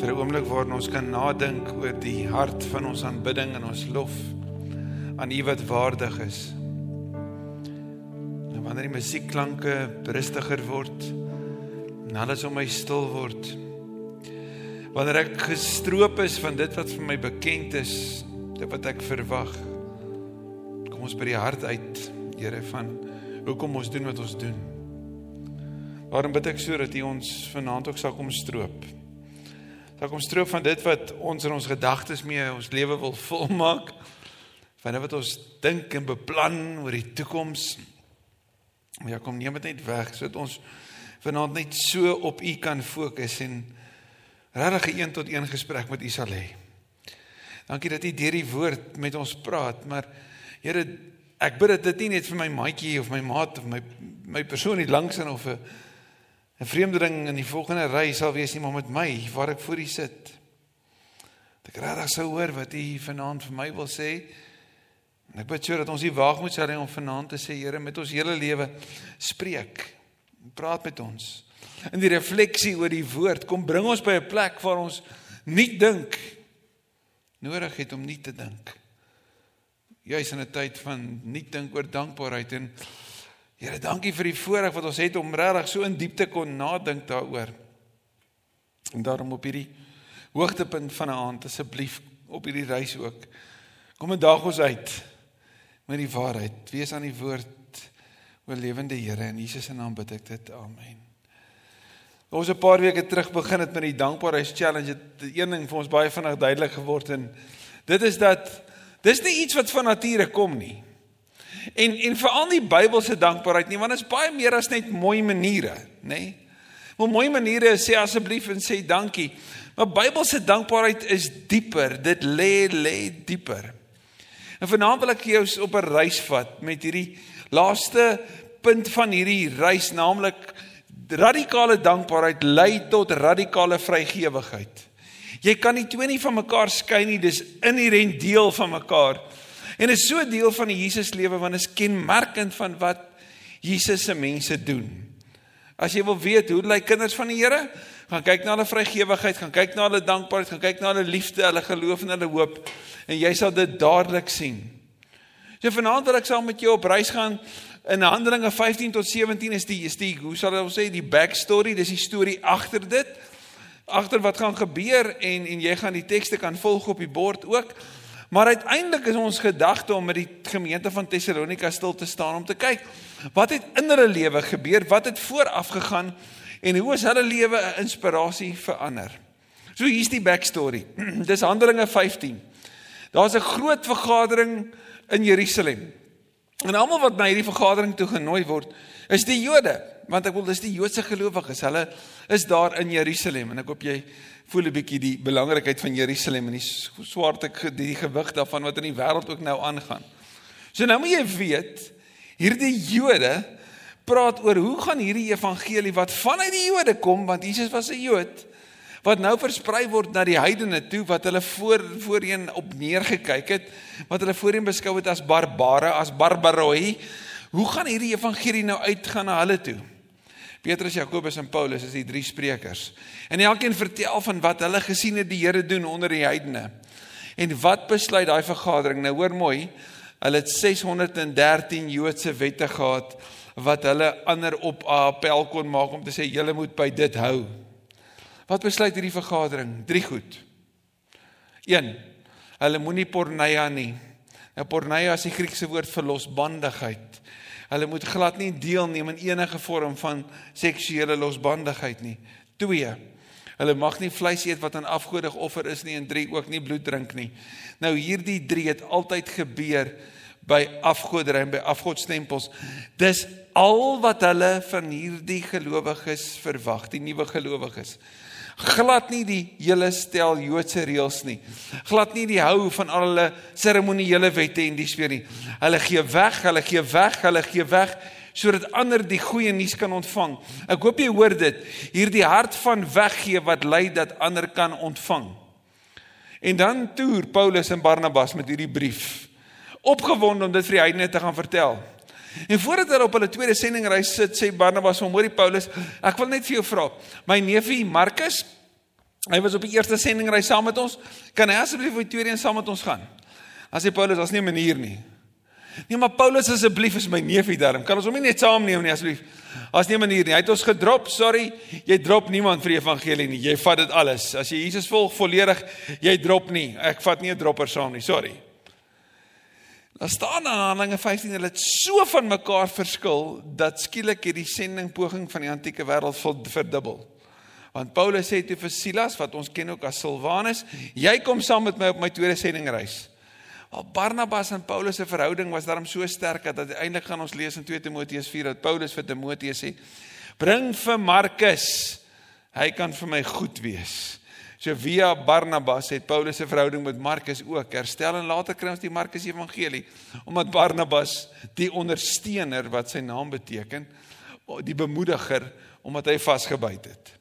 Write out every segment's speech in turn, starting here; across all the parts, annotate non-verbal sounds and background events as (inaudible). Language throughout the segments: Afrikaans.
vir 'n oomblik waarin ons kan nadink oor die hart van ons aanbidding en ons lof aan U wat waardig is. En wanneer die musiekklanke rustiger word en alles om my stil word, wanneer ek gestroop is van dit wat vir my bekend is, dit wat ek verwag, kom ons by die hart uit, Here van hoekom ons doen wat ons doen. Waarom bid ek so dat U ons vanaand ook sal kom stroop? Sal kom stroop van dit wat ons in ons gedagtes mee ons lewe wil volmaak, van wat ons dink en beplan oor die toekoms. Ja, kom neem dit net weg sodat ons vanaand net so op U kan fokus en regtig 'n een tot een gesprek met U sal hê. Dankie dat U deur die woord met ons praat, maar Here, ek bid dit nie net vir my maatjie of my maat of my my persoon hier langs en of 'n 'n vreemdeling in die volgende ry sal wees nie maar met my waar ek voor U sit. Ek regtig sou hoor wat U vanaand vir my wil sê. En ek bid so dat ons nie waag moet sê om vanaand te sê Here met ons hele lewe spreek. Praat met ons. In die refleksie oor die woord kom bring ons by 'n plek waar ons nie dink nodig het om nie te dink. Juis in 'n tyd van nie dink oor dankbaarheid en Here, dankie vir die voorreg wat ons het om regtig so in diepte kon nadink daaroor. En daarom op hierdie hoogtepunt van 'n aand asseblief op hierdie reis ook. Kom en daag ons uit met die waarheid. Wees aan die woord o lewende Here in Jesus se naam bid ek dit. Amen. Ons 'n paar weke terug begin het met die dankbaarheids challenge. Het een ding vir ons baie vinnig duidelik geword en dit is dat dis nie iets wat van nature kom nie. En en veral nie Bybelse dankbaarheid nie, want dit is baie meer as net mooi maniere, nê? Maar mooi maniere sê asseblief en sê dankie. Maar Bybelse dankbaarheid is dieper. Dit lê lê dieper. En vanaand wil ek jou op 'n reis vat met hierdie laaste punt van hierdie reis, naamlik radikale dankbaarheid lei tot radikale vrygewigheid. Jy kan nie twee nie van mekaar skei nie, dis inherent deel van mekaar. En is so deel van die Jesus lewe want is kenmerkend van wat Jesus se mense doen. As jy wil weet hoe lyk kinders van die Here, gaan kyk na hulle vrygewigheid, gaan kyk na hulle dankbaarheid, gaan kyk na hulle liefde, hulle geloof en hulle hoop en jy sal dit dadelik sien. So vanaand wil ek saam met jou op reis gaan in Handelinge 15 tot 17 is die is die hoe sal ons sê die backstory, dis die storie agter dit. Agter wat gaan gebeur en en jy gaan die tekste kan volg op die bord ook. Maar uiteindelik is ons gedagte om met die gemeente van Tessalonika stil te staan om te kyk wat het in hulle lewe gebeur, wat het vooraf gegaan en hoe is hulle lewe 'n inspirasie vir ander. So hier's die backstory. (clears throat) Dis Handelinge 15. Daar's 'n groot vergadering in Jerusalem. En almal wat na hierdie vergadering toe genooi word, is die Jode, want ek wil dis die Joodse gelowiges. Hulle is daar in Jerusalem en ek hoop jy voel 'n bietjie die belangrikheid van Jerusalem en die swart ek die gewig daarvan wat in die wêreld ook nou aangaan. So nou moet jy weet, hierdie Jode praat oor hoe gaan hierdie evangelie wat vanuit die Jode kom want Jesus was 'n Jood wat nou versprei word na die heidene toe wat hulle voor voorheen op neergekyk het, wat hulle voorheen beskou het as barbare, as barbaroi. Hoe gaan hierdie evangelie nou uitgaan na hulle toe? Petrus, Jakobus en Paulus is die drie sprekers. En elkeen vertel van wat hulle gesien het die Here doen onder die heidene. En wat besluit daai vergadering? Nou hoor mooi, hulle het 613 Joodse wette gehad wat hulle ander op appel kon maak om te sê julle moet by dit hou. Wat besluit hierdie vergadering? Drie goed. 1. Hulle moenie porneia nie. Nou porneia is die Griekse woord vir losbandigheid. Hulle moet glad nie deelneem in enige vorm van seksuele losbandigheid nie. 2. Hulle mag nie vleis eet wat aan afgode geoffer is nie en 3 ook nie bloed drink nie. Nou hierdie 3 het altyd gebeur by afgoderry en by afgodstempels. Dis al wat hulle van hierdie gelowiges verwag, die nuwe gelowiges glad nie die hele stel Joodse reëls nie. Glad nie die hou van al hulle seremonieele wette en dis weer nie. Hulle gee weg, hulle gee weg, hulle gee weg sodat ander die goeie nuus kan ontvang. Ek hoop jy hoor dit. Hierdie hart van weggee wat lei dat ander kan ontvang. En dan toer Paulus en Barnabas met hierdie brief. Opgewonde om dit vir die heidene te gaan vertel. En voordat hulle op hulle tweede sendingreis sit, sê Barnabas hom: "Hoorie Paulus, ek wil net vir jou vra. My neefie Markus Hy was op die eerste sendingreis saam met ons. Kan hy asseblief op die tweede een saam met ons gaan? As hy Paulus, daar's nie 'n manier nie. Nee, maar Paulus asseblief is my neefie daarom. Kan ons hom nie net saamneem nie asseblief? As nie 'n manier nie. Hy het ons gedrop. Sorry, jy drop niemand vir die evangelie nie. Jy vat dit alles. As jy Jesus volg volledig, jy drop nie. Ek vat nie 'n dropper saam nie. Sorry. Daar staan in Handelinge 15 hulle het so van mekaar verskil dat skielik hierdie sending poging van die antieke wêreld verdubbel. Want Paulus sê toe vir Silas wat ons ken ook as Silwanus, jy kom saam met my op my tweede sendingreis. Al Barnabas en Paulus se verhouding was daarom so sterk dat uiteindelik gaan ons lees in 2 Timoteus 4 dat Paulus vir Timoteus sê: "Bring vir Markus. Hy kan vir my goed wees." So via Barnabas het Paulus se verhouding met Markus ook herstel en later kry ons die Markus Evangelie omdat Barnabas die ondersteuner wat sy naam beteken, die bemoediger omdat hy vasgebyt het.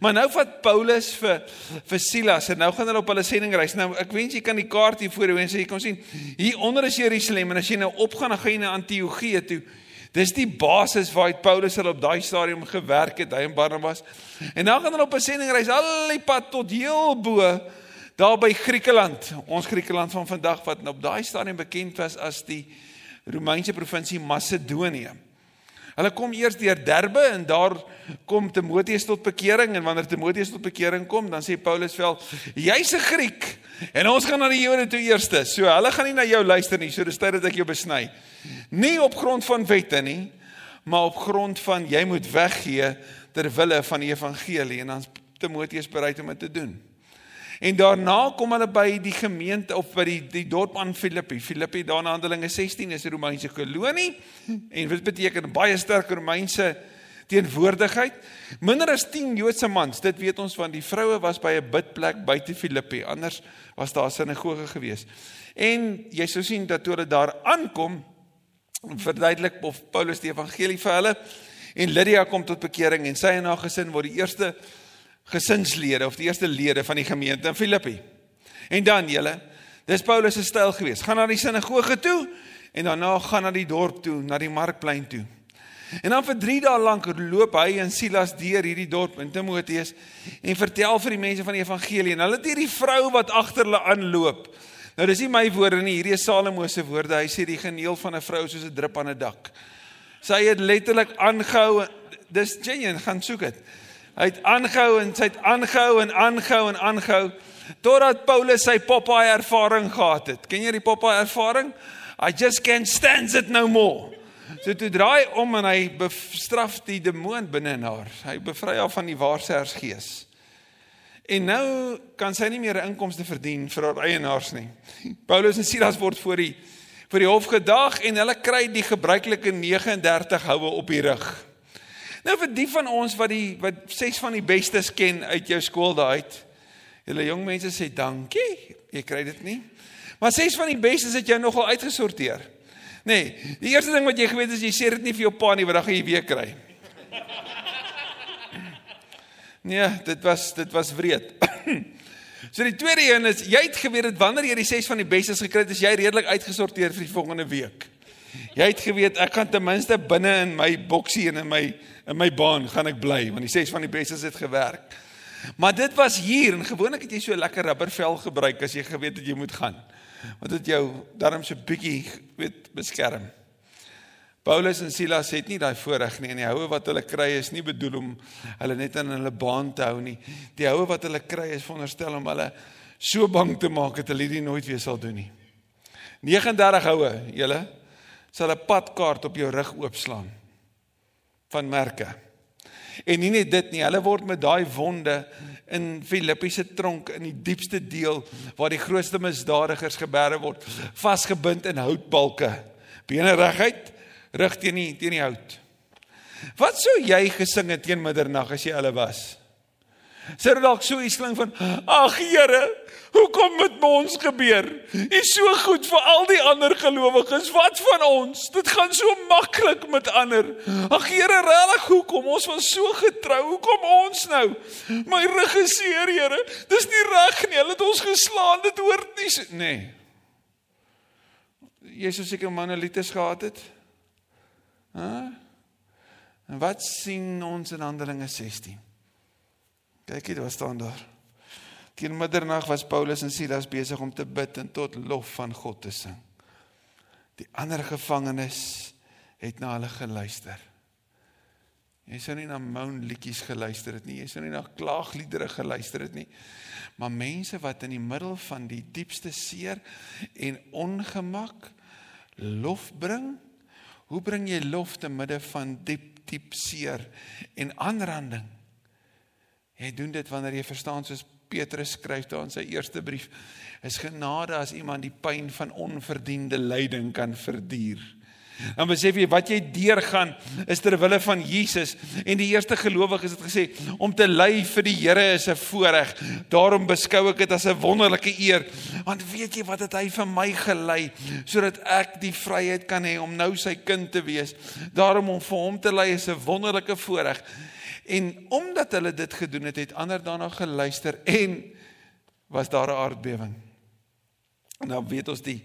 Maar nou vat Paulus vir vir Silas en nou gaan hulle op hulle sendingreis. Nou ek wens jy kan die kaart hier voor jou en sê jy kan sien hier onder is Jerusalem en as jy nou opgaan dan gaan jy na Antiochië toe. Dis die basis waar uit Paulus hulle op daai stadium gewerk het, hy en Barnabas. En dan gaan hulle op 'n sendingreis al die pad tot heel bo daar by Griekeland. Ons Griekeland van vandag wat op daai stadium bekend was as die Romeinse provinsie Macedonië. Hulle kom eers deur Derbe en daar kom Timoteus tot bekering en wanneer Timoteus tot bekering kom, dan sê Paulus wel, jy's 'n Griek en ons gaan na die Jode toe eerste. So hulle gaan nie na jou luister nie, so dis tyd dat ek jou besny. Nie op grond van wette nie, maar op grond van jy moet weggee ter wille van die evangelie en dan Timoteus bereid om dit te doen. En daarna kom hulle by die gemeente of by die die dorp aan Filippi. Filippi daar in Handelinge 16 is 'n Romeinse kolonie en dit beteken baie sterk Romeinse teenwoordigheid. Minder as 10 Joodse mans, dit weet ons van die vroue was by 'n bidplek buite Filippi. Anders was daar 'n sinagoge gewees. En jy sou sien dat toe hulle daar aankom, verduidelik of Paulus die evangelie vir hulle en Lydia kom tot bekering en sy en haar gesin word die eerste gesinslede of die eerste lede van die gemeente in Filippi. En dan julle, dis Paulus se styl gewees. Gaan na die sinagoge toe en daarna gaan na die dorp toe, na die markplein toe. En dan vir 3 dae lank loop hy en Silas deur hierdie dorp in Timoteus en vertel vir die mense van die evangelie en hulle het hierdie vrou wat agter hulle aanloop. Nou dis nie my woorde nie, hierdie is Salomo se woorde. Hy sê die geneel van 'n vrou soos 'n drup aan 'n dak. Sy het letterlik aangehou. Dis genuine, gaan soek dit. Hy het aangehou en hy het aangehou en aangehou en aangehou totdat Paulus sy Popeye ervaring gehad het. Ken jy die Popeye ervaring? I just can't stand it no more. So toe draai om en hy bestraf die demoon binne in haar. Hy bevry haar van die waarsers gees. En nou kan sy nie meer inkomste verdien vir haar eienaars nie. Paulus en Silas word voor die vir die hof gedag en hulle kry die gebruikelike 39 houe op die rug. Nou vir die van ons wat die wat ses van die bestes ken uit jou skool daai uit. Julle jong mense sê dankie. Jy kry dit nie. Maar ses van die bestes het jou nogal uitgesorteer. Nee, die eerste ding wat jy geweet is jy sê dit nie vir jou pa nie, want dan gaan jy weer kry. (laughs) Nee, dit was dit was wreed. (clears throat) So die tweede een is jy het geweet dat wanneer jy die ses van die bestes gekry het, is jy redelik uitgesorteer vir die volgende week. Jy het geweet ek gaan ten minste binne in my boksie en in my in my baan gaan ek bly want die ses van die bestes het gewerk. Maar dit was hier en gewoonlik het jy so lekker rubbervel gebruik as jy geweet het jy moet gaan. Want dit jou darm so bietjie weet beskerm. Paulus en Silas het nie daai voorreg nie en die houe wat hulle kry is nie bedoel om hulle net in hulle baan te hou nie. Die houe wat hulle kry is veronderstel om hulle so bang te maak dat hulle dit nooit weer sal doen nie. 39 houe, julle sal 'n padkaart op jou rug oopslaan van merke. En nie net dit nie, hulle word met daai wonde in Filippi se tronk in die diepste deel waar die grootste misdadigers geberre word, vasgebind in houtbalke. Bene reguit, rug teen die teen die hout. Wat sou jy gesing het teen middernag as jy hulle was? Sê dalk so iets klink van: "Ag Here, Hoekom met ons gebeur? U is so goed vir al die ander gelowiges. Wat van ons? Dit gaan so maklik met ander. Ag Here, regtig, hoekom? Ons was so getrou. Hoekom ons nou? My regisseur, Here, dis nie reg nie. Hulle het ons geslaan. Dit hoort nie so nee. Jesus seker monolites gehad het. Hæ? En wat sien ons in Handelinge 16? Kyk hier, wat staan daar? Teen middernag was Paulus en Silas besig om te bid en tot lof van God te sing. Die ander gevangenes het na hulle geluister. Jy sou nie na moan liedjies geluister het nie, jy sou nie na klaagliedere geluister het nie. Maar mense wat in die middel van die diepste seer en ongemak lof bring. Hoe bring jy lof te midde van diep diep seer en aanranding? Jy doen dit wanneer jy verstaan soos Petrus skryf daar in sy eerste brief, is genade as iemand die pyn van onverdiende lyding kan verduur. Dan besef jy wat jy deurgaan is ter wille van Jesus en die eerste gelowiges het gesê om te ly vir die Here is 'n voorreg. Daarom beskou ek dit as 'n wonderlike eer want weet jy wat het hy vir my gelei sodat ek die vryheid kan hê om nou sy kind te wees. Daarom om vir hom te ly is 'n wonderlike voorreg. En omdat hulle dit gedoen het, het ander daarna geluister en was daar 'n aardbewing. En dan weet ons die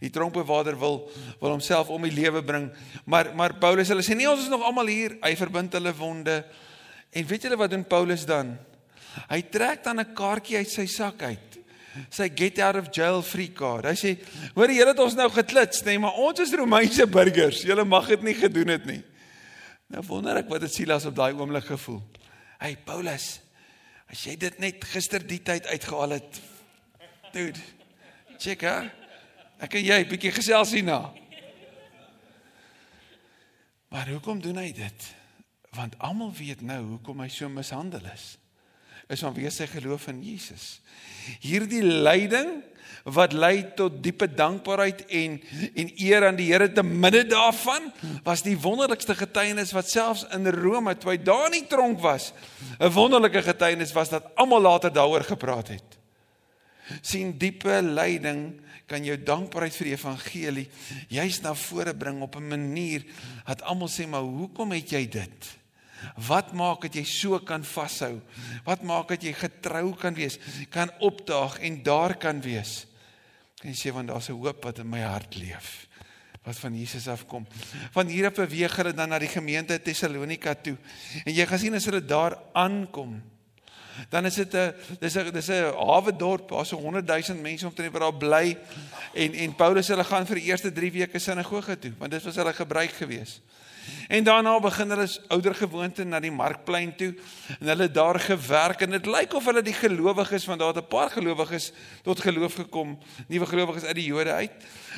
die tronkbewaarder wil wil homself om die lewe bring. Maar maar Paulus hulle sê nee, ons is nog almal hier. Hy verbind hulle wonde. En weet julle wat doen Paulus dan? Hy trek dan 'n kaartjie uit sy sak uit. Sy get out of jail free card. Hy sê: "Hoor jy het ons nou geklits, nê, nee, maar ons is Romeinse burgers. Julle mag dit nie gedoen het nie." Nou wonder ek wat het Silas op daai oomblik gevoel. Hey Paulus, as jy dit net gister die tyd uitgehaal het. Dude. Check hè. Ek en jy bietjie gesels hierna. Maar hoekom doen hy dit? Want almal weet nou hoekom hy so mishandel is. Is vanweë sy geloof in Jesus. Hierdie lyding wat lei tot diepe dankbaarheid en en eer aan die Here te midde daarvan was die wonderlikste getuienis wat selfs in Rome toe hy daar in die tronk was 'n wonderlike getuienis was dat almal later daaroor gepraat het. sien diepe lyding kan jou dankbaarheid vir die evangelie juis na vore bring op 'n manier dat almal sê maar hoekom het jy dit? Wat maak dat jy so kan vashou? Wat maak dat jy getrou kan wees, kan opdaag en daar kan wees? Kan jy sê want daar's 'n hoop wat in my hart leef wat van Jesus afkom. Van hier af beweeg hulle dan na die gemeente Tessalonika toe. En jy gaan sien as hulle daar aankom, dan is dit 'n dis 'n dis 'n hawe dorp, daar's so 100 000 mense omtrent wat daar bly en en Paulus hulle gaan vir die eerste 3 weke sinagoge toe, want dit was hulle gebruik gewees. En daarna begin hulle ouer gewoonte na die markplein toe en hulle daar gewerk en dit lyk of hulle die gelowiges want daar het 'n paar gelowiges tot geloof gekom, nuwe gelowiges uit die Jode uit.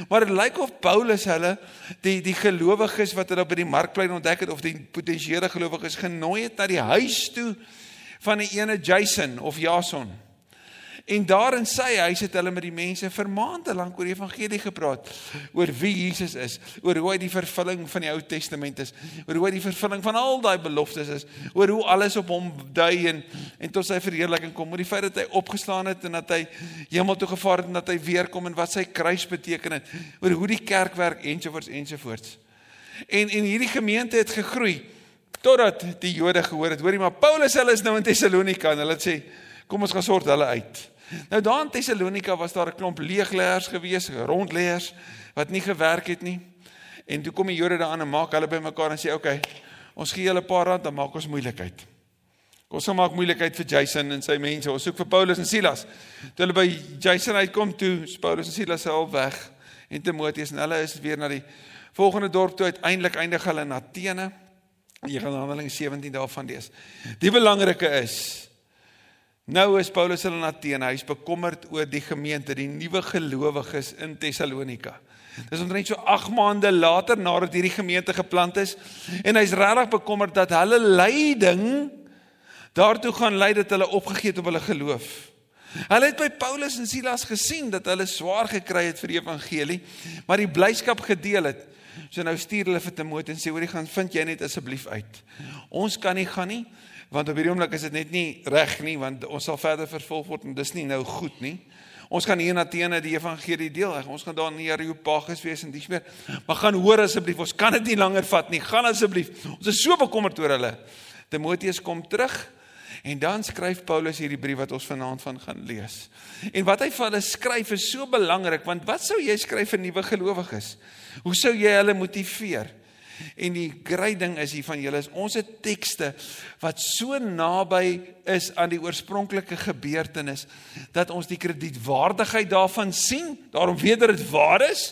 Maar dit lyk of Paulus hulle die die gelowiges wat hulle by die markplein ontdek het of die potensiële gelowiges genooi het na die huis toe van 'n ene Jason of Jason. En daar in sy huis het hulle met die mense vir maande lank oor die evangelie gepraat, oor wie Jesus is, oor hoe hy die vervulling van die Ou Testament is, oor hoe hy die vervulling van al daai beloftes is, oor hoe alles op hom dui en en tot sy verheerliking kom, oor die feit dat hy opgestaan het en dat hy hemel toe gevaar het en dat hy weer kom en wat sy kruis beteken het, oor hoe die kerk werk ensovoorts ensovoorts. En en hierdie gemeente het gegroei totdat die Jode gehoor het, hoorie maar Paulus hulle is nou in Tessalonika en hulle sê kom ons gaan sort hulle uit. Nou daar in Tessalonika was daar 'n klomp leegleers gewees, rondleers wat nie gewerk het nie. En toe kom die Jode daar aan en maak hulle bymekaar en sê oké, okay, ons gee julle 'n paar rand dan maak ons moeilikheid. Kom ons maak moeilikheid vir Jason en sy mense. Ons soek vir Paulus en Silas. Toe hulle by Jason uitkom toe, is Paulus en Silas al weg en Timoteus en hulle is weer na die volgende dorp toe uiteindelik eindig hulle in Athene. Jy gaan Handelinge 17 daarvan lees. Die belangrike is nou is Paulus in Athene, hy's bekommerd oor die gemeente, die nuwe gelowiges in Tessalonika. Dis omtrent so 8 maande later nadat hierdie gemeente geplant is en hy's regtig bekommerd dat hulle lyding daartoe gaan lei dat hulle opgegee het op hulle geloof. Hulle het by Paulus en Silas gesien dat hulle swaar gekry het vir die evangelie, maar die blyskap gedeel het. So nou stuur hulle vir Timoteus en sê hoor jy gaan vind jy net asseblief uit. Ons kan nie gaan nie want op hierdie oomblik is dit net nie reg nie want ons sal verder vervolg word en dis nie nou goed nie. Ons gaan hier in Athene die evangelie deel. Ons gaan daar in Areopagus wees en dis meer. Maar gaan hoor asseblief, ons kan dit nie langer vat nie. Gaan asseblief. Ons is so bekommerd oor hulle. Timoteus kom terug En dan skryf Paulus hierdie brief wat ons vanaand van gaan lees. En wat hy vir hulle skryf is so belangrik want wat sou jy skryf vir nuwe gelowiges? Hoe sou jy hulle motiveer? En die groot ding is hier van julle is ons het tekste wat so naby is aan die oorspronklike gebeurtenis dat ons die kredietwaardigheid daarvan sien. Daarom weet dat dit waar is.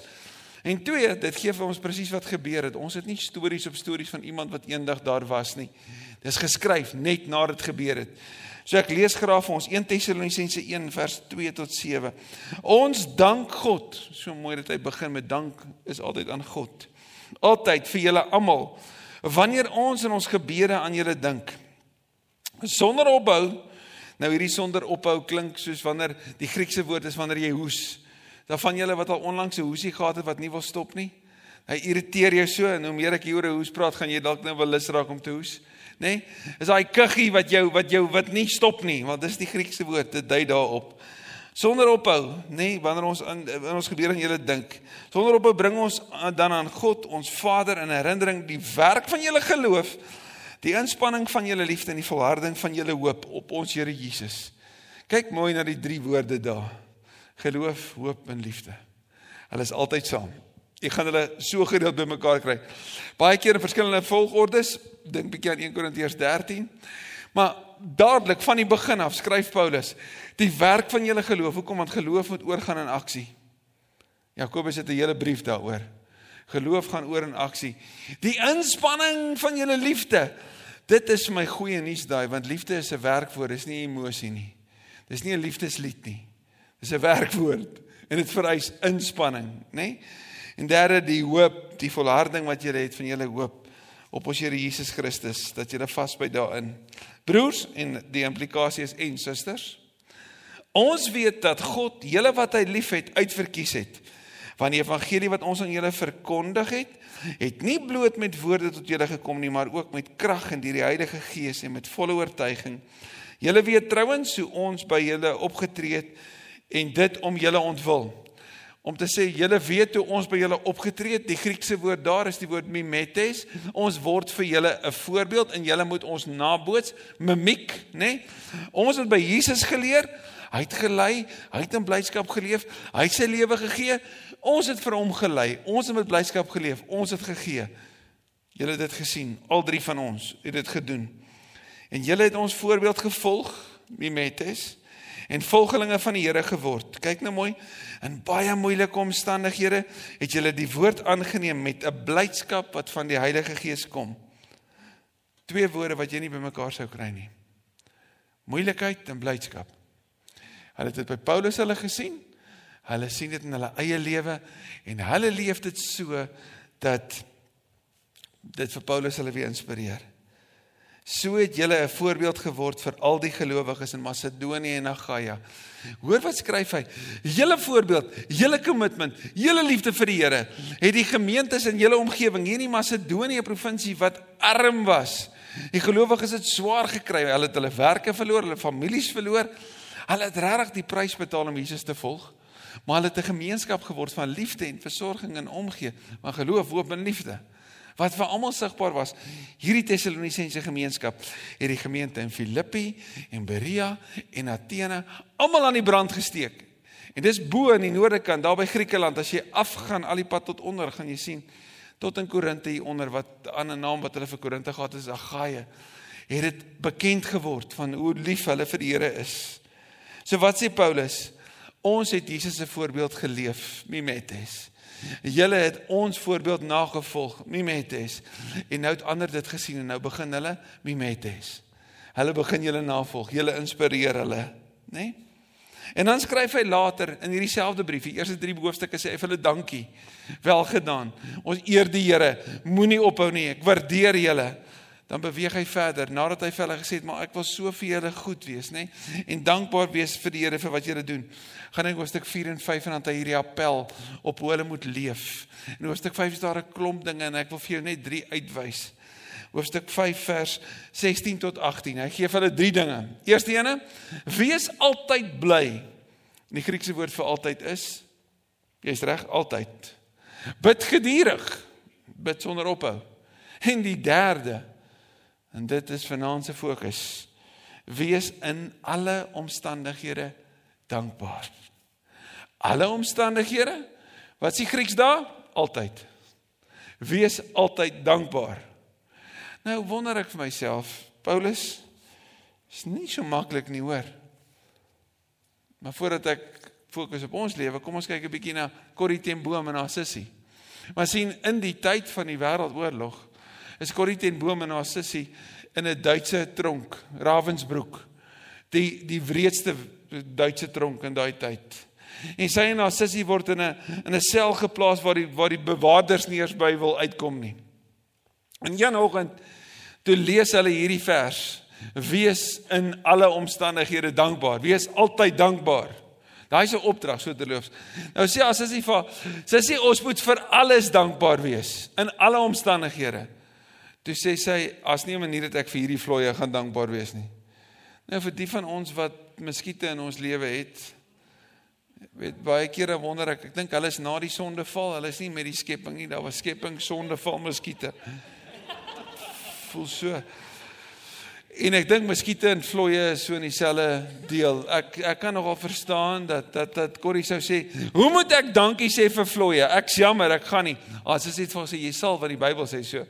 En twee, dit gee vir ons presies wat gebeur het. Ons het nie stories op stories van iemand wat eendag daar was nie. Dis geskryf net nadat dit gebeur het. So ek lees graag vir ons 1 Tessalonisense 1 vers 2 tot 7. Ons dank God. So mooi dat hy begin met dank is altyd aan God. Altyd vir julle almal. Wanneer ons in ons gebede aan julle dink. Sonder opbou. Nou hierdie sonder opbou klink soos wanneer die Griekse woord is wanneer jy hoes. Daar van julle wat al onlangs 'n hoesie gehad het wat nie wil stop nie. Hy irriteer jou so en hoe meer ek hier oor 'n hoes praat, gaan jy dalk nou wel lus raak om te hoes nê? Nee? Is daai kuggie wat jou wat jou wat nie stop nie, want dis die Griekse woord, dit dui daarop. Sonder ophou, nê, nee, wanneer ons aan in ons gebede aan julle dink. Sonder ophou bring ons dan aan God, ons Vader in herinnering die werk van julle geloof, die inspanning van julle liefde en die volharding van julle hoop op ons Here Jesus. Kyk mooi na die drie woorde daar. Geloof, hoop en liefde. Hulle is altyd saam. Jy gaan hulle so gereeld bymekaar kry. Baie keer in verskillende volgordes, dink bietjie aan 1 Korintiërs 13. Maar dadelik van die begin af skryf Paulus die werk van julle geloof. Hoekom? Want geloof moet oorgaan in aksie. Jakobus het 'n hele brief daaroor. Geloof gaan oor in aksie. Die inspanning van julle liefde. Dit is my goeie nuus daai want liefde is 'n werkwoord, dis nie emosie nie. Dis nie 'n liefdeslied nie. Dis 'n werkwoord en dit vereis inspanning, nê? Nee? En derde die hoop, die volharding wat jy het van julle hoop op ons Here Jesus Christus dat jy vasbyt daarin. Broers en die implikasie is en susters. Ons weet dat God julle wat hy liefhet uitverkies het. Want die evangelie wat ons aan julle verkondig het, het nie bloot met woorde tot julle gekom nie, maar ook met krag deur die Heilige Gees en met volle oortuiging. Julle weet trouens hoe ons by julle opgetree het en dit om julle ontwil om te sê julle weet hoe ons by julle opgetree het. Die Griekse woord daar is die woord mimetes. Ons word vir julle 'n voorbeeld en julle moet ons naboots, mimiek, nê? Nee? Ons het by Jesus geleer. Hy het gelei, hy het in blydskap geleef, hy het sy lewe gegee. Ons het vir hom gelei. Ons het met blydskap geleef. Ons het gegee. Julle het dit gesien. Al drie van ons het dit gedoen. En julle het ons voorbeeld gevolg, mimetes en volgelinge van die Here geword. Kyk nou mooi. In baie moeilike omstandighede het julle die woord aangeneem met 'n blydskap wat van die Heilige Gees kom. Twee woorde wat jy nie bymekaar sou kry nie. Moeilikheid en blydskap. Hulle het dit by Paulus hulle gesien. Hulle sien dit in hulle eie lewe en hulle leef dit so dat dit vir Paulus hulle weer inspireer. So het julle 'n voorbeeld geword vir al die gelowiges in Macedonië en Agaia. Hoor wat skryf hy? Julle voorbeeld, julle kommitment, julle liefde vir die Here het die gemeentes in julle omgewing hier in Macedonië provinsie wat arm was. Die gelowiges het swaar gekry. Hulle het hulle werke verloor, hulle families verloor. Hulle het regtig die prys betaal om Jesus te volg. Maar hulle het 'n gemeenskap geword van liefde en versorging en omgee, van geloof, hoop en liefde wat vir almal sigbaar was. Hierdie Tessalonisense gemeenskap het die gemeente in Filippi en Berea en Athene almal aan die brand gesteek. En dis bo in die noorde kant, daar by Griekeland, as jy afgaan al die pad tot onder, gaan jy sien tot in Korinte hier onder wat 'n ander naam wat hulle vir Korinte gehad het is Agaia. Het dit bekend geword van hoe lief hulle vir die Here is. So wat sê Paulus? Ons het Jesus se voorbeeld geleef, mimetes. Julle het ons voorbeeld nagevolg, mimetes. En nou het ander dit gesien en nou begin hulle mimetes. Hulle begin julle navolg, julle inspireer hulle, nê? Nee? En dan skryf hy later in hierdie selfde brief, die eerste 3 hoofstukke sê hy vir hulle dankie. Welgedaan. Ons eer die Here. Moenie ophou nie. Ek waardeer julle dan beweeg hy verder nadat hy vir hulle gesê het maar ek wil so vir julle goed wees nê? En dankbaar wees vir die Here vir wat julle doen. Gaan ek hoofstuk 4 en 5 en dan hy hierdie appel op hoe hulle moet leef. En hoofstuk 5 is daar 'n klomp dinge en ek wil vir jou net 3 uitwys. Hoofstuk 5 vers 16 tot 18 hy gee vir hulle 3 dinge. Eerste ene wees altyd bly. En die Griekse woord vir altyd is jy's reg altyd. Bid gedurig bid sonder ophou. En die derde En dit is vanaand se fokus. Wees in alle omstandighede dankbaar. Alle omstandighede? Wat is die Grieks daar? Altyd. Wees altyd dankbaar. Nou wonder ek vir myself, Paulus is nie so maklik nie, hoor. Maar voordat ek fokus op ons lewe, kom ons kyk 'n bietjie na Corrie ten Boom en haar sussie. Maar sien in die tyd van die wêreldoorlog is Corrie ten Boom en haar sussie in 'n Duitse tronk, Ravensbrück. Die die wreedste Duitse tronk in daai tyd. En sy en haar sussie word in 'n in 'n sel geplaas waar die waar die bewakers nie eers by wil uitkom nie. En een oggend toe lees hulle hierdie vers: Wees in alle omstandighede dankbaar. Wees altyd dankbaar. Daai 'n opdrag so terloops. Nou sê as sy vir sy sê ons moet vir alles dankbaar wees in alle omstandighede. Toe sê sy as nie 'n manier dat ek vir hierdie vloeie gaan dankbaar wees nie. Nou vir die van ons wat muskiete in ons lewe het, weet baie kere wonder ek, ek dink hulle is na die sondeval, hulle is nie met die skepping nie, daar was skepping sondeval muskiete. Voel so. En ek dink muskiete en vloeie is so in dieselfde deel. Ek ek kan nogal verstaan dat dat dat Corrie sou sê, "Hoe moet ek dankie sê vir vloeie? Ek's jammer, ek gaan nie." Ah, sy sê vir sê jy sal wat die Bybel sê so.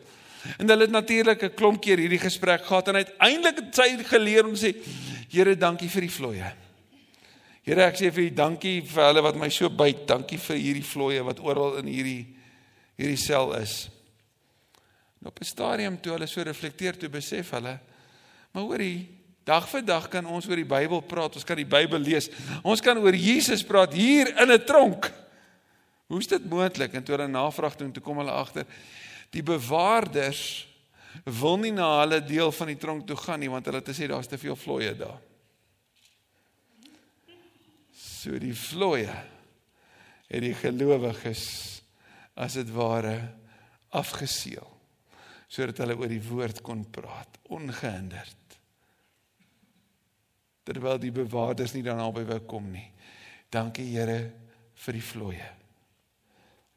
En hulle het natuurlik 'n klomp keer hierdie gesprek gehad en uiteindelik het sy geleer om sê, "Here, dankie vir die vloeie." Here, ek sê vir U dankie vir hulle wat my so byt. Dankie vir hierdie vloeie wat oral in hierdie hierdie sel is. En op 'n stadium toe hulle so reflekteer, toe besef hulle Maar hoorie, dag vir dag kan ons oor die Bybel praat, ons kan die Bybel lees. Ons kan oor Jesus praat hier in 'n tronk. Hoe is dit moontlik? En toe hulle navraag doen, toe kom hulle agter die bewaarders wil nie na hulle deel van die tronk toe gaan nie want hulle het gesê daar's te veel vloeie daar. So die vloeie het die gelowiges as dit ware afgeseël sodat hulle oor die woord kon praat ongehinderd terwyl die bewakers nie dan albei wou kom nie. Dankie Here vir die vloeie.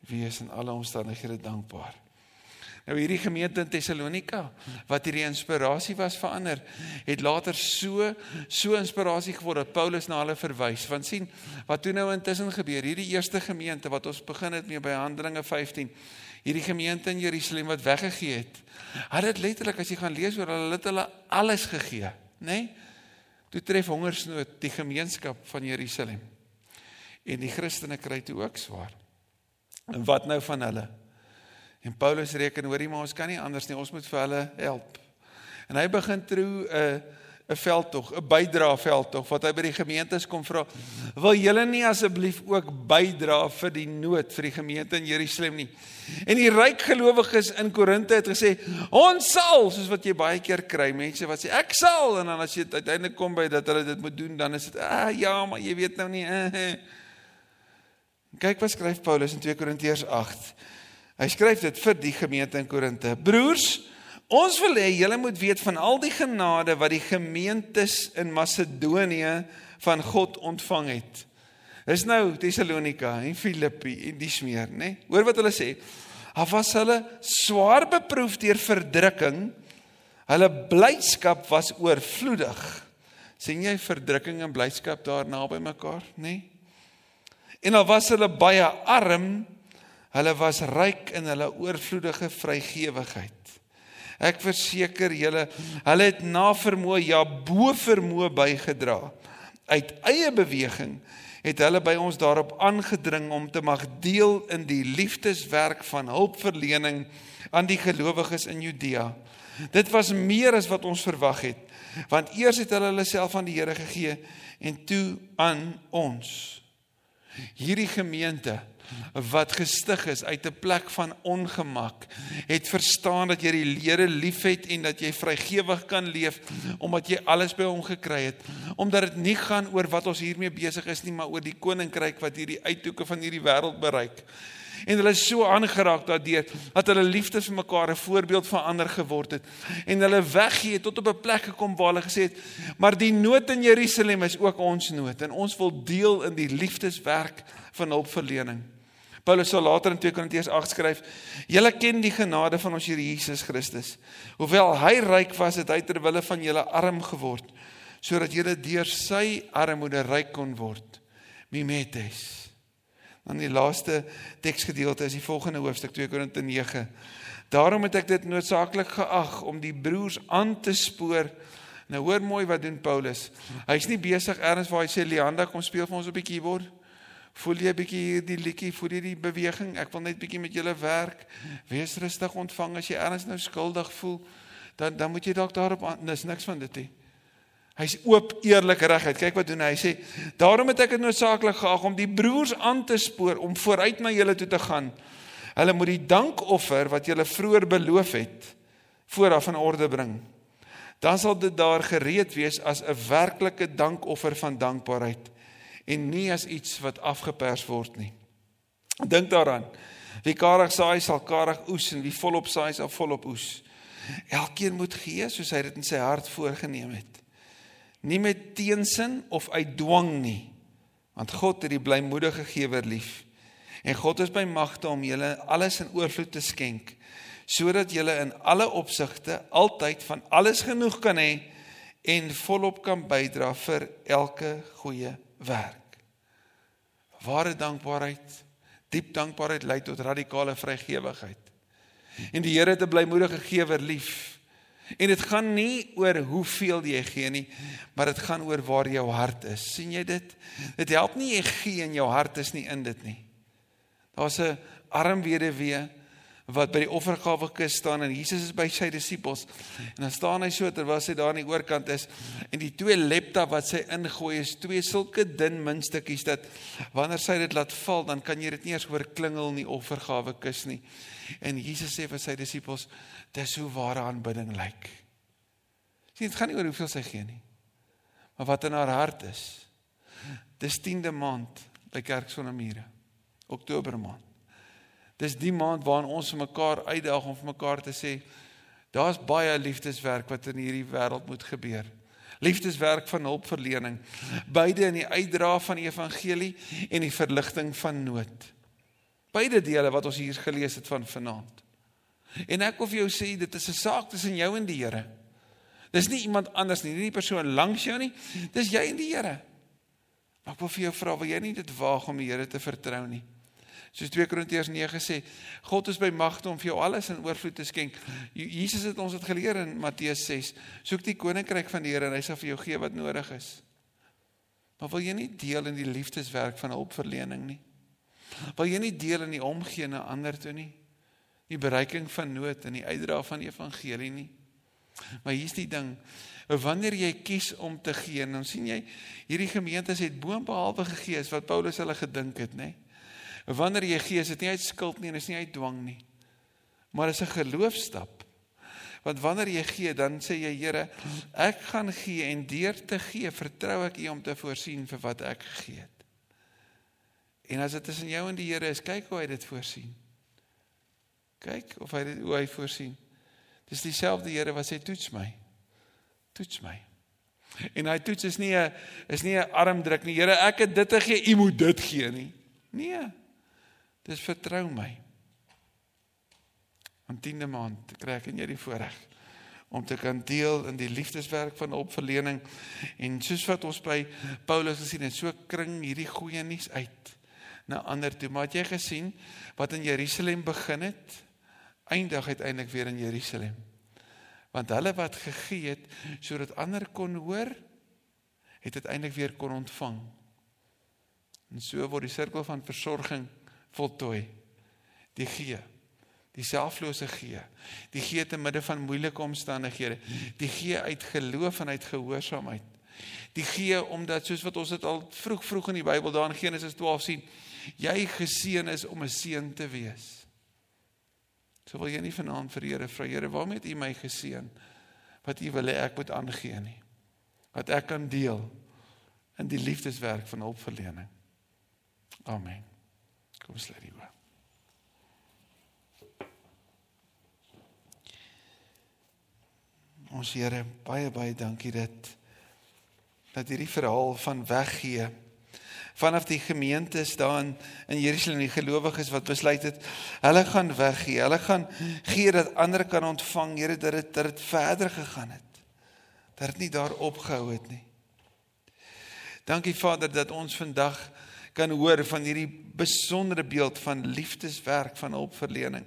Wees in alle omstandighede dankbaar. Nou hierdie gemeente in Tessalonika wat hierdie inspirasie was vir ander, het later so so inspirasie geword dat Paulus na hulle verwys. Want sien, wat toe nou intussen gebeur, hierdie eerste gemeente wat ons begin het mee by Handelinge 15, hierdie gemeente in Jerusalem wat weggegee het. Hulle het letterlik as jy gaan lees oor hulle, het hulle alles gegee, nê? Nee? Toe tref hongersnood die gemeenskap van Jerusalem. En die Christene kry toe ook swaar. En wat nou van hulle? En Paulus reken hoorie maar ons kan nie anders nie, ons moet vir hulle help. En hy begin trou 'n uh, 'n veldtog, 'n bydra veldtog wat hy by die gemeentes kom vra. Wil julle nie asseblief ook bydra vir die nood vir die gemeente in Jerusalem nie? En die ryk gelowiges in Korinte het gesê, "Ons sal," soos wat jy baie keer kry, mense wat sê, "Ek sal," en dan as jy uiteindelik kom by dat hulle dit moet doen, dan is dit, "Ah, ja, maar jy weet nou nie." Eh. (laughs) Kyk wat skryf Paulus in 2 Korintiërs 8. Hy skryf dit vir die gemeente in Korinte. Broers, Ons wil hê julle moet weet van al die genade wat die gemeentes in Macedonië van God ontvang het. Dis nou Tessalonika en Filippi en die smeer, nê? Nee? Hoor wat hulle sê. Af was hulle swaar beproef deur verdrukking. Hulle blydskap was oorvloedig. sien jy verdrukking en blydskap daar naby mekaar, nê? Nee? En al was hulle baie arm, hulle was ryk in hulle oorvloedige vrygewigheid. Ek verseker julle, hulle het na vermoë ja bo vermoë bygedra. Uit eie beweging het hulle by ons daarop aangedring om te mag deel in die liefdeswerk van hulpverlening aan die gelowiges in Judea. Dit was meer as wat ons verwag het, want eers het hulle hulle self aan die Here gegee en toe aan ons. Hierdie gemeente wat gestig is uit 'n plek van ongemak, het verstaan dat jy die Here liefhet en dat jy vrygewig kan leef omdat jy alles by hom gekry het, omdat dit nie gaan oor wat ons hiermee besig is nie, maar oor die koninkryk wat hierdie uithoeke van hierdie wêreld bereik. En hulle is so aangeraak daardeur dat hulle liefde vir mekaar 'n voorbeeld van ander geword het en hulle weggee tot op 'n plek gekom waar hulle gesê het, maar die nood in Jerusalem is ook ons nood en ons wil deel in die liefdeswerk van hulpverlening. Paulus sal later in 2 Korintiërs 8 skryf: "Julle ken die genade van ons Here Jesus Christus. Hoewel hy ryk was, het hy ter wille van julle arm geword, sodat julle deur sy armoede ryk kon word." Mimetes. Dan die laaste teksgedeelte is die volgende hoofstuk 2 Korinte 9. Daarom het ek dit noodsaaklik geag om die broers aan te spoor. Nou hoor mooi wat doen Paulus. Hy's nie besig ergens waar hy sê Leanda kom speel vir ons op die keyboard. Voel jy 'n bietjie hierdie liedjie, voel jy die beweging? Ek wil net bietjie met julle werk. Wees rustig ontvang as jy ergens nou skuldig voel, dan dan moet jy dalk daarop dis niks van dit nie. Hy's oop, eerlik, reguit. Kyk wat doen hy. Hy sê: "Daarom het ek dit noodsaaklik geag om die broers aan te spoor om vooruit na julle toe te gaan. Hulle moet die dankoffer wat julle vroeër beloof het, vooraf in orde bring. Dan sal dit daar gereed wees as 'n werklike dankoffer van dankbaarheid." En nie as iets wat afgepers word nie. Dink daaraan. Wie karig saai sal karig oes en wie volop saai sal volop oes. Elkeen moet gee soos hy dit in sy hart voorgenem het. Nie met teensin of uit dwang nie. Want God het die blymoedige gewer lief. En God is by magte om julle alles in oorvloed te skenk sodat julle in alle opsigte altyd van alles genoeg kan hê en volop kan bydra vir elke goeie werk. Ware dankbaarheid, diep dankbaarheid lei tot radikale vrygewigheid. En die Here het 'n blymoedige gewer lief. En dit gaan nie oor hoeveel jy gee nie, maar dit gaan oor waar jou hart is. sien jy dit? Dit help nie jy gee en jou hart is nie in dit nie. Daar's 'n arm weduwee wat by die offergawe kus staan en Jesus is by sy disippels. En dan staan hy so terwyl hy daar aan die oorkant is en die twee lepta wat sy ingooi is twee sulke dun muntstukkies dat wanneer sy dit laat val dan kan jy dit nie eens hoor klingel in die offergawe kus nie. En Jesus sê vir sy disippels dis hoe ware aanbidding lyk. Sien dit gaan nie oor hoeveel sy gee nie. Maar wat in haar hart is. Dis 10de maand by Kerk sonder mure. Oktober maand. Dis die maand waarin ons mekaar uitdaag om vir mekaar te sê daar's baie liefdeswerk wat in hierdie wêreld moet gebeur. Liefdeswerk van hulpverlening, beide in die uitdra van die evangelie en die verligting van nood. Beide dele wat ons hier gelees het van vanaand. En ek wil vir jou sê dit is 'n saak tussen jou en die Here. Dis nie iemand anders nie, nie die persoon langs jou nie. Dis jy en die Here. Maar ek wil vir jou vra, wil jy nie dit waag om die Here te vertrou nie? Soos 2 Korintiërs 9 sê, God is by magte om vir jou alles in oorvloed te skenk. Jesus het ons dit geleer in Matteus 6. Soek die koninkryk van die Here en hy sal vir jou gee wat nodig is. Maar wil jy nie deel in die liefdeswerk van hulpverlening nie? Wil jy nie deel in die omgee na ander toe nie? Die bereiking van nood en die uitdra van die evangelie nie? Maar hier's die ding, wanneer jy kies om te gee, dan sien jy hierdie gemeentes het boonbehalwe gegee wat Paulus hulle gedink het, nê? Nee? Wanneer jy gee, is dit nie uit skuld nie en is nie uit dwang nie. Maar is 'n geloofstap. Want wanneer jy gee, dan sê jy Here, ek gaan gee en deur te gee, vertrou ek U om te voorsien vir wat ek gegee het. En as dit tussen jou en die Here is, kyk hoe hy dit voorsien. Kyk of hy dit hoe hy voorsien. Dis dieselfde Here wat sê toets my. Toets my. En hy toets is nie 'n is nie 'n armdruk nie. Here, ek het dit te gee, U moet dit gee nie. Nee. Dis vertrou my. Aan 10de maand kry ek en jy die voorreg om te kan deel in die liefdeswerk van opverlening en soos wat ons by Paulus gesien het, so kring hierdie goeie nuus uit na ander toe. Maar het jy gesien wat in Jerusalem begin het, eindig uiteindelik weer in Jerusalem. Want hulle wat gegee het sodat ander kon hoor, het uiteindelik weer kon ontvang. En so word die sirkel van versorging voltooi. Die gee. Die selflose gee. Die gee te midde van moeilike omstandighede. Die gee uit geloof en uit gehoorsaamheid. Die gee omdat soos wat ons dit al vroeg vroeg in die Bybel daar in Genesis 12 sien, jy geseën is om 'n seën te wees. So wil jy nie vanaand vir Here vra Here, waarmee het U my geseën? Wat U wil hê ek moet aangee nie. Wat ek kan deel in die liefdeswerk van hulpverlening. Amen. Kom sluit die oë. Ons Here, baie baie dankie dat dat hierdie verhaal van weggee vanaf die gemeentes daar in, in Jerusalem die gelowiges wat besluit het hulle gaan weggee. Hulle gaan gee dat ander kan ontvang, Here, dat dit dat dit verder gegaan het. Dat dit nie daar opgehou het nie. Dankie Vader dat ons vandag kan hoor van hierdie besondere beeld van liefdeswerk van hulpverlening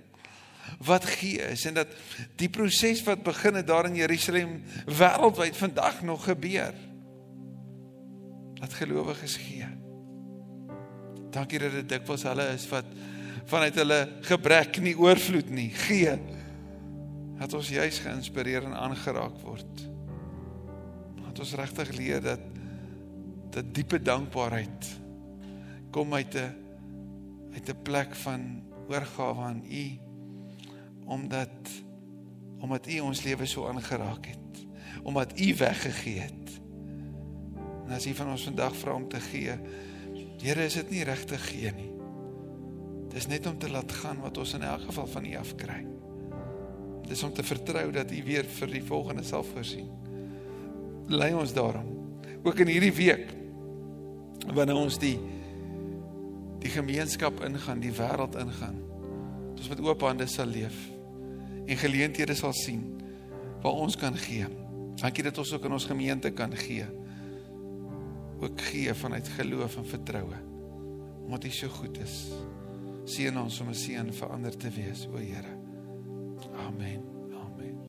wat gee is en dat die proses wat begin het daar in Jerusalem wêreldwyd vandag nog gebeur. Dat gelowiges gee. Dankie dat dit dikwels hulle is wat vanuit hulle gebrek nie oorvloed nie gee. Dat ons juis geïnspireer en aangeraak word. Dat ons regtig leer dat dat diepe dankbaarheid kom uit 'n uit 'n plek van oorgawe aan U omdat omdat U ons lewe so aangeraak het, omdat U weggegee het. En as U van ons vandag vra om te gee, Here, is dit nie regtig gee nie. Dis net om te laat gaan wat ons in elk geval van U af kry. Dis om te vertrou dat U weer vir die volgende sal voorsien. Lei ons daarom ook in hierdie week wanneer ons die die gemeenskap ingaan, die wêreld ingaan. Ons met oop hande sal leef en geleenthede sal sien waar ons kan gee. Dankie dat ons ook in ons gemeente kan gee. Ook gee vanuit geloof en vertroue. Omdat U so goed is. Seën ons om 'n seën vir ander te wees, o Here. Amen.